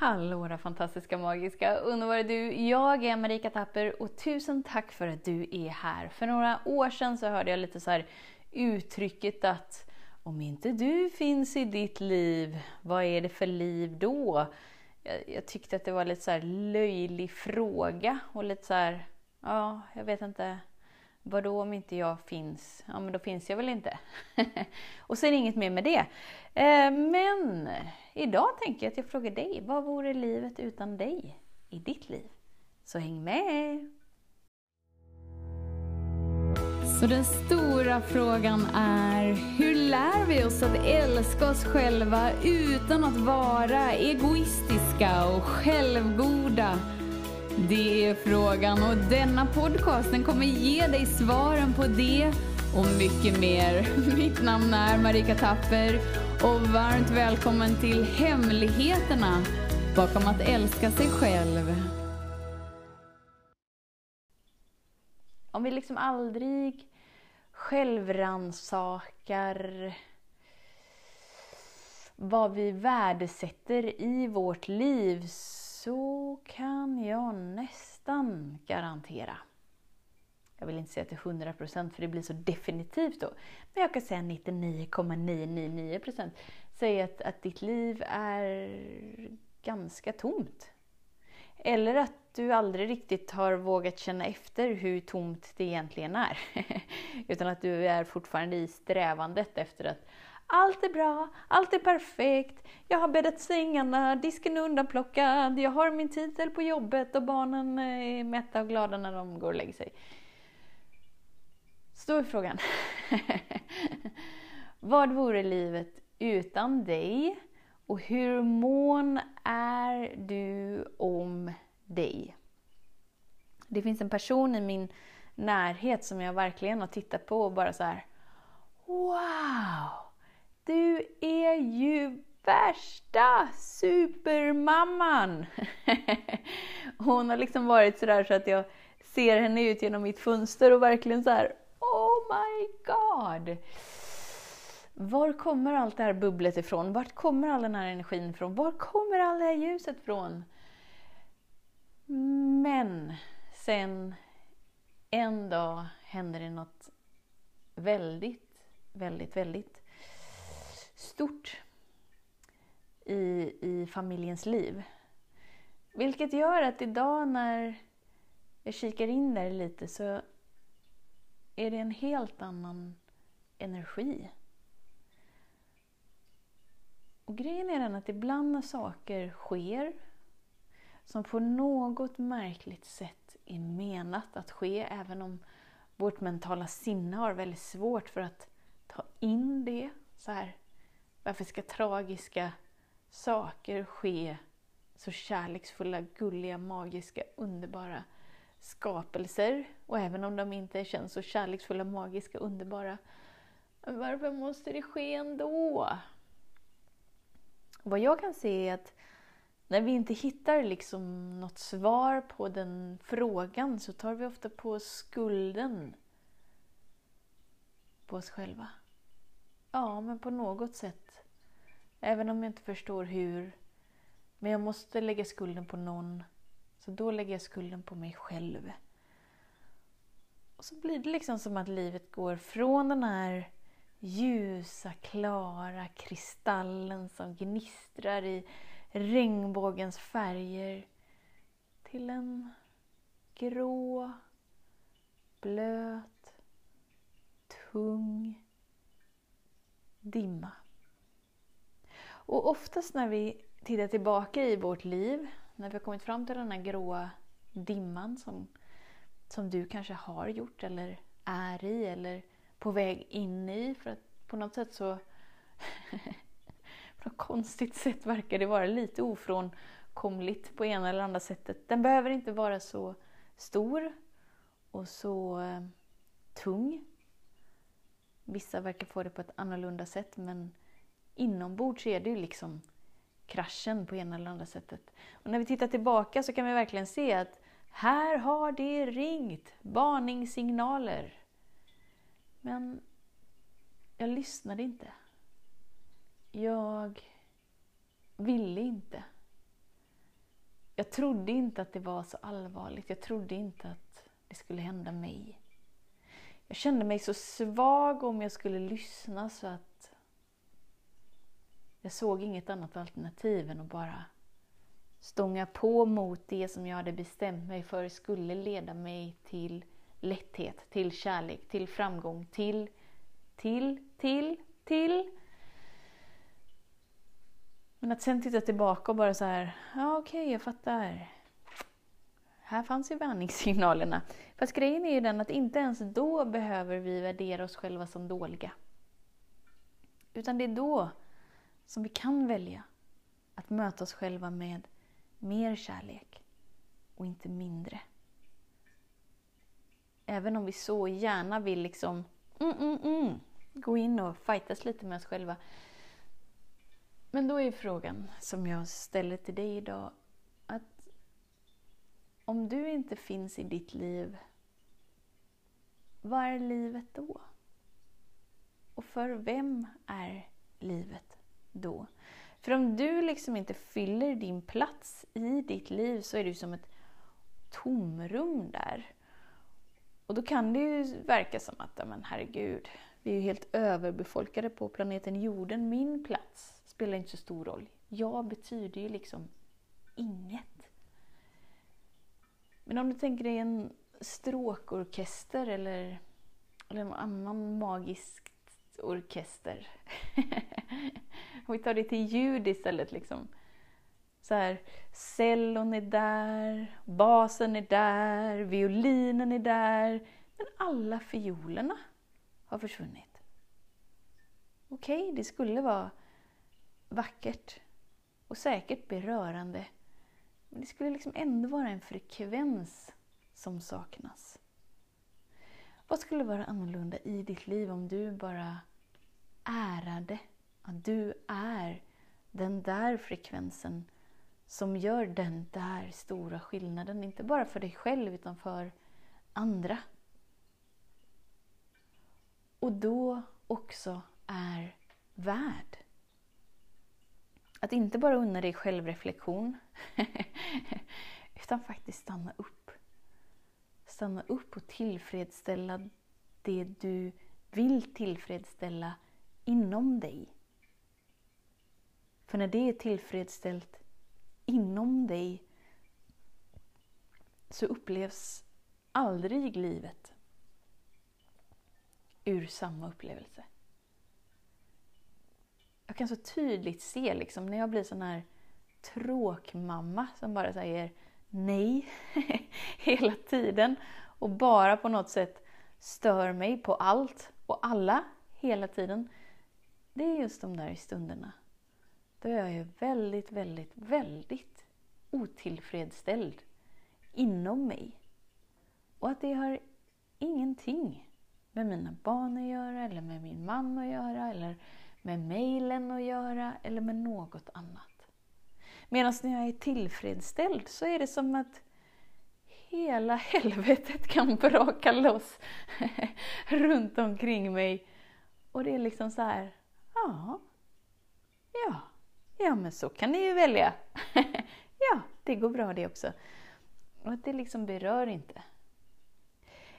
Hallå där fantastiska, magiska, underbara du! Jag är Marika Tapper och tusen tack för att du är här. För några år sedan så hörde jag lite så här uttrycket att om inte du finns i ditt liv, vad är det för liv då? Jag, jag tyckte att det var lite så här löjlig fråga och lite så här, ja, jag vet inte. Vadå om inte jag finns? Ja, men då finns jag väl inte. och sen inget mer med det. Eh, men idag tänker jag att jag frågar dig, vad vore livet utan dig i ditt liv? Så häng med! Så den stora frågan är, hur lär vi oss att älska oss själva utan att vara egoistiska och självgoda? Det är frågan och denna podcast den kommer ge dig svaren på det och mycket mer. Mitt namn är Marika Tapper och varmt välkommen till Hemligheterna bakom att älska sig själv. Om vi liksom aldrig självransakar vad vi värdesätter i vårt liv så kan jag nästan garantera. Jag vill inte säga till 100% för det blir så definitivt då. Men jag kan säga 99,999% säger att, att ditt liv är ganska tomt. Eller att du aldrig riktigt har vågat känna efter hur tomt det egentligen är. Utan att du är fortfarande i strävandet efter att allt är bra, allt är perfekt, jag har bäddat sängarna, disken är undanplockad, jag har min titel på jobbet och barnen eh, är mätta och glada när de går och lägger sig. Så då är frågan. Vad vore livet utan dig? Och hur mån är du om dig? Det finns en person i min närhet som jag verkligen har tittat på och bara så här. Wow! Du är ju värsta supermamman! Hon har liksom varit sådär så att jag ser henne ut genom mitt fönster och verkligen så här, my god! Var kommer allt det här bubblet ifrån? Vart kommer all den här energin ifrån? Var kommer all det här ljuset ifrån? Men sen en dag händer det något väldigt, väldigt, väldigt stort i, i familjens liv. Vilket gör att idag när jag kikar in där lite så är det en helt annan energi. Och grejen är den att ibland när saker sker som på något märkligt sätt är menat att ske, även om vårt mentala sinne har väldigt svårt för att ta in det. Så här, varför ska tragiska saker ske så kärleksfulla, gulliga, magiska, underbara skapelser? Och även om de inte känns så kärleksfulla, magiska, underbara, varför måste det ske ändå? Vad jag kan se är att när vi inte hittar liksom något svar på den frågan så tar vi ofta på skulden på oss själva. Ja, men på något sätt Även om jag inte förstår hur. Men jag måste lägga skulden på någon. Så då lägger jag skulden på mig själv. Och så blir det liksom som att livet går från den här ljusa, klara kristallen som gnistrar i regnbågens färger till en grå, blöt, tung dimma. Och oftast när vi tittar tillbaka i vårt liv, när vi har kommit fram till den här gråa dimman som, som du kanske har gjort eller är i eller på väg in i. För att på något sätt så på något konstigt sätt verkar det vara lite ofrånkomligt på ena eller andra sättet. Den behöver inte vara så stor och så eh, tung. Vissa verkar få det på ett annorlunda sätt men inombords är det ju liksom kraschen på ena eller andra sättet. Och när vi tittar tillbaka så kan vi verkligen se att här har det ringt varningssignaler. Men jag lyssnade inte. Jag ville inte. jag trodde inte att det var så allvarligt. Jag trodde inte att det skulle hända mig. Jag kände mig så svag om jag skulle lyssna så att jag såg inget annat alternativ än att bara stånga på mot det som jag hade bestämt mig för skulle leda mig till lätthet, till kärlek, till framgång, till, till, till, till. Men att sen titta tillbaka och bara så här, ja okej, okay, jag fattar. Här fanns ju varningssignalerna. Fast grejen är ju den att inte ens då behöver vi värdera oss själva som dåliga. Utan det är då som vi kan välja att möta oss själva med mer kärlek och inte mindre. Även om vi så gärna vill liksom mm, mm, mm, gå in och fightas lite med oss själva. Men då är frågan som jag ställer till dig idag att om du inte finns i ditt liv, vad är livet då? Och för vem är livet då? För om du liksom inte fyller din plats i ditt liv så är det som ett tomrum där. Och då kan det ju verka som att, men herregud, vi är ju helt överbefolkade på planeten jorden. Min plats spelar inte så stor roll. Jag betyder ju liksom inget. Men om du tänker dig en stråkorkester eller, eller en annan magisk orkester. Vi tar det till ljud istället. Liksom. Så här, cellon är där, basen är där, violinen är där. Men alla fiolerna har försvunnit. Okej, okay, det skulle vara vackert och säkert berörande. Men det skulle liksom ändå vara en frekvens som saknas. Vad skulle vara annorlunda i ditt liv om du bara ärade att du är den där frekvensen som gör den där stora skillnaden, inte bara för dig själv utan för andra. Och då också är värd. Att inte bara unna dig självreflektion, utan faktiskt stanna upp. Stanna upp och tillfredsställa det du vill tillfredsställa inom dig. För när det är tillfredsställt inom dig så upplevs aldrig livet ur samma upplevelse. Jag kan så tydligt se liksom, när jag blir sån här tråkmamma som bara säger nej hela tiden och bara på något sätt stör mig på allt och alla hela tiden. Det är just de där stunderna då jag är väldigt, väldigt, väldigt otillfredsställd inom mig. Och att det har ingenting med mina barn att göra, eller med min man att göra, eller med mejlen att göra, eller med något annat. Medan när jag är tillfredsställd så är det som att hela helvetet kan braka loss runt omkring mig. Och det är liksom så här, ja, ja, Ja, men så kan ni ju välja. ja, det går bra det också. Och att det liksom berör inte.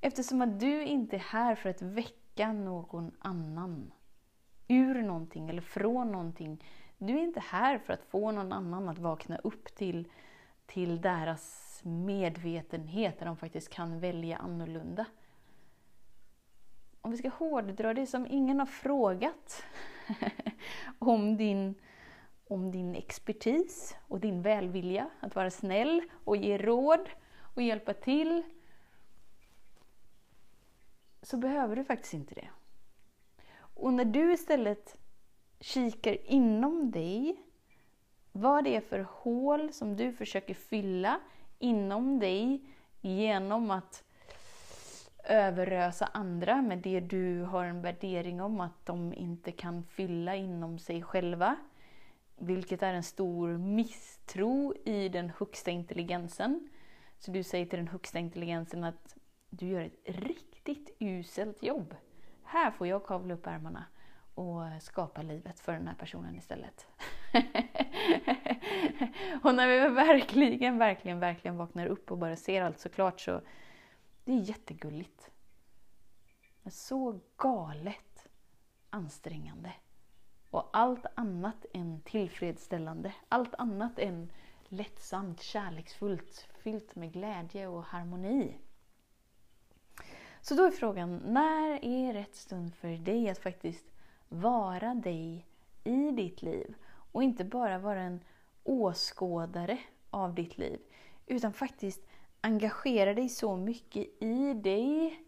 Eftersom att du inte är här för att väcka någon annan ur någonting eller från någonting. Du är inte här för att få någon annan att vakna upp till, till deras medvetenhet, där de faktiskt kan välja annorlunda. Om vi ska hårddra det som ingen har frågat om din om din expertis och din välvilja, att vara snäll och ge råd och hjälpa till, så behöver du faktiskt inte det. Och när du istället kikar inom dig, vad det är för hål som du försöker fylla inom dig genom att överösa andra med det du har en värdering om att de inte kan fylla inom sig själva vilket är en stor misstro i den högsta intelligensen. Så du säger till den högsta intelligensen att du gör ett riktigt uselt jobb. Här får jag kavla upp ärmarna och skapa livet för den här personen istället. och när vi verkligen, verkligen, verkligen vaknar upp och bara ser allt såklart så det är jättegulligt. Men så galet ansträngande. Och allt annat än tillfredsställande. Allt annat än lättsamt, kärleksfullt, fyllt med glädje och harmoni. Så då är frågan, när är rätt stund för dig att faktiskt vara dig i ditt liv? Och inte bara vara en åskådare av ditt liv, utan faktiskt engagera dig så mycket i dig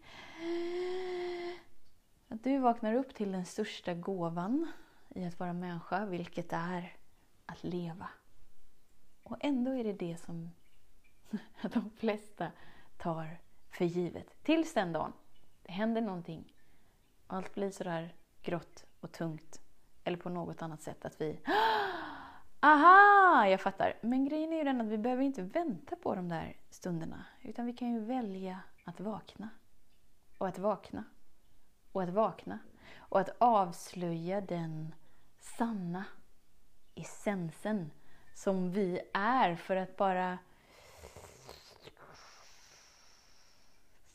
att du vaknar upp till den största gåvan i att vara människa, vilket är att leva. Och ändå är det det som de flesta tar för givet. Tills den dagen det händer någonting och allt blir sådär grått och tungt. Eller på något annat sätt att vi ah! Aha, jag fattar. Men grejen är ju den att vi behöver inte vänta på de där stunderna. Utan vi kan ju välja att vakna. Och att vakna. Och att vakna. Och att avslöja den sanna essensen som vi är för att bara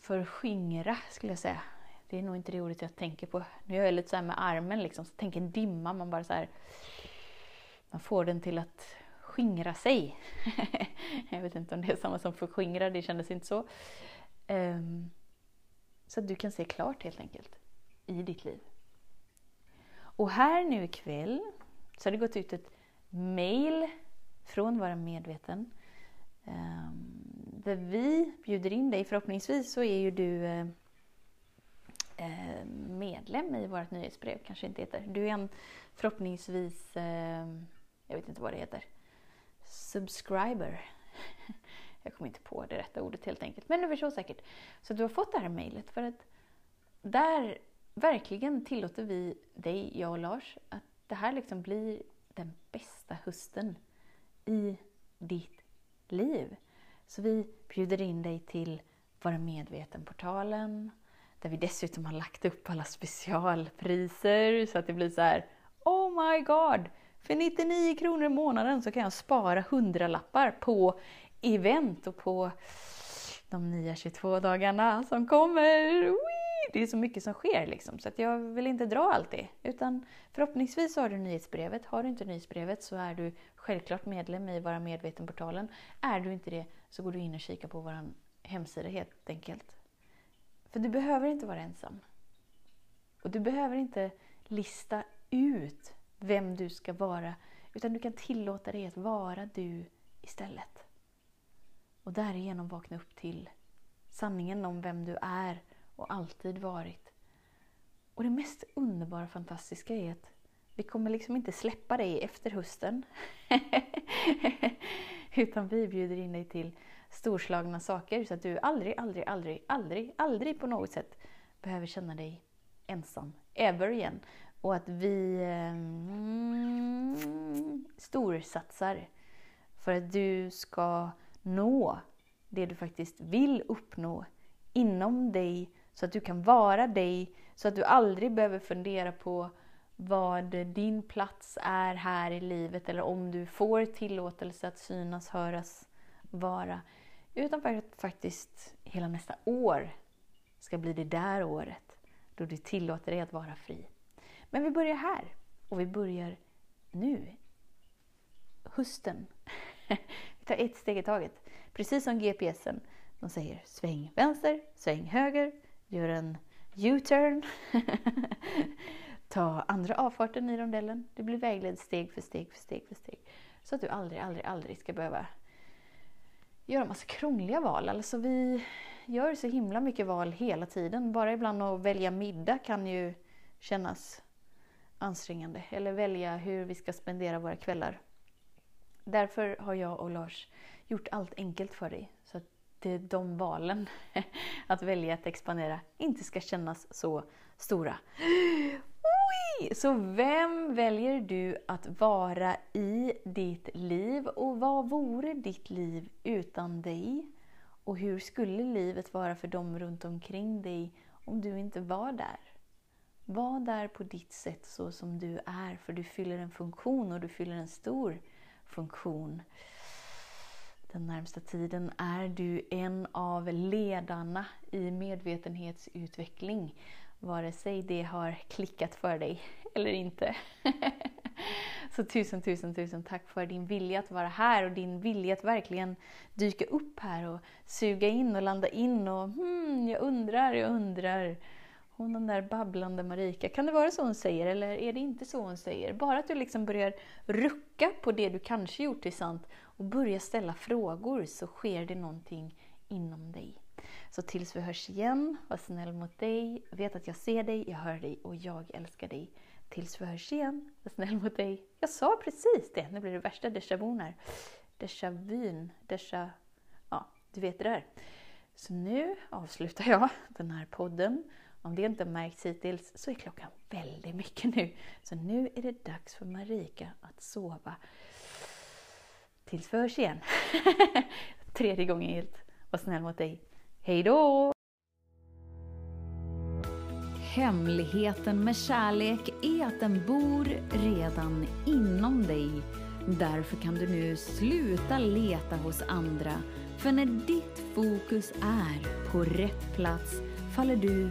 förskingra, skulle jag säga. Det är nog inte det ordet jag tänker på. Nu gör jag lite så här med armen, liksom, så tänk en dimma. Man bara så här, man får den till att skingra sig. jag vet inte om det är samma som förskingra, det kändes inte så. Um, så att du kan se klart helt enkelt i ditt liv. Och här nu ikväll så har det gått ut ett mail från Vara Medveten. Um, där vi bjuder in dig. Förhoppningsvis så är ju du uh, medlem i vårt nyhetsbrev, kanske inte heter. Du är en förhoppningsvis, uh, jag vet inte vad det heter, subscriber. jag kommer inte på det rätta ordet helt enkelt, men du förstår säkert. Så du har fått det här mejlet för att där verkligen tillåter vi dig, jag och Lars, att det här liksom blir den bästa hösten i ditt liv. Så vi bjuder in dig till Vara medveten-portalen, där vi dessutom har lagt upp alla specialpriser så att det blir så här Oh my god! För 99 kronor i månaden så kan jag spara 100 lappar på event och på de nya 22 dagarna som kommer. Det är så mycket som sker liksom, så att jag vill inte dra allt det. Utan förhoppningsvis har du nyhetsbrevet. Har du inte nyhetsbrevet så är du självklart medlem i Vara Medveten-portalen. Är du inte det så går du in och kikar på vår hemsida helt enkelt. För du behöver inte vara ensam. Och du behöver inte lista ut vem du ska vara, utan du kan tillåta dig att vara du istället. Och därigenom vakna upp till sanningen om vem du är och alltid varit. Och det mest underbara och fantastiska är att vi kommer liksom inte släppa dig efter hösten. Utan vi bjuder in dig till storslagna saker så att du aldrig, aldrig, aldrig, aldrig, aldrig på något sätt behöver känna dig ensam. Ever igen. Och att vi eh, mm, storsatsar för att du ska nå det du faktiskt vill uppnå inom dig så att du kan vara dig, så att du aldrig behöver fundera på vad din plats är här i livet eller om du får tillåtelse att synas, höras, vara. Utan för att faktiskt hela nästa år ska bli det där året då du tillåter dig att vara fri. Men vi börjar här och vi börjar nu. Hösten. vi tar ett steg i taget. Precis som GPSen. De säger sväng vänster, sväng höger, gör en U-turn. Ta andra avfarten i rondellen. Du blir vägledd steg för steg för steg för steg. Så att du aldrig, aldrig, aldrig ska behöva göra massa krångliga val. Alltså vi gör så himla mycket val hela tiden. Bara ibland att välja middag kan ju kännas ansträngande. Eller välja hur vi ska spendera våra kvällar. Därför har jag och Lars gjort allt enkelt för dig. Så att de valen, att välja att expandera, inte ska kännas så stora. Oj! Så vem väljer du att vara i ditt liv? Och vad vore ditt liv utan dig? Och hur skulle livet vara för dem runt omkring dig om du inte var där? Var där på ditt sätt så som du är, för du fyller en funktion och du fyller en stor funktion. Den närmsta tiden är du en av ledarna i medvetenhetsutveckling. Vare sig det har klickat för dig eller inte. Så tusen, tusen, tusen tack för din vilja att vara här och din vilja att verkligen dyka upp här och suga in och landa in och hmm, jag undrar, jag undrar. Hon den där babblande Marika, kan det vara så hon säger eller är det inte så hon säger? Bara att du liksom börjar rucka på det du kanske gjort till sant och börjar ställa frågor så sker det någonting inom dig. Så tills vi hörs igen, var snäll mot dig, vet att jag ser dig, jag hör dig och jag älskar dig. Tills vi hörs igen, var snäll mot dig. Jag sa precis det, nu blir det värsta déjà vun här. Déjà vun, déjà... Ja, du vet det där. Så nu avslutar jag den här podden. Om det inte märkts hittills så är klockan väldigt mycket nu. Så nu är det dags för Marika att sova. Tills vi hörs igen. Tredje gången gilt. Var snäll mot dig. Hej då! Hemligheten med kärlek är att den bor redan inom dig. Därför kan du nu sluta leta hos andra. För när ditt fokus är på rätt plats faller du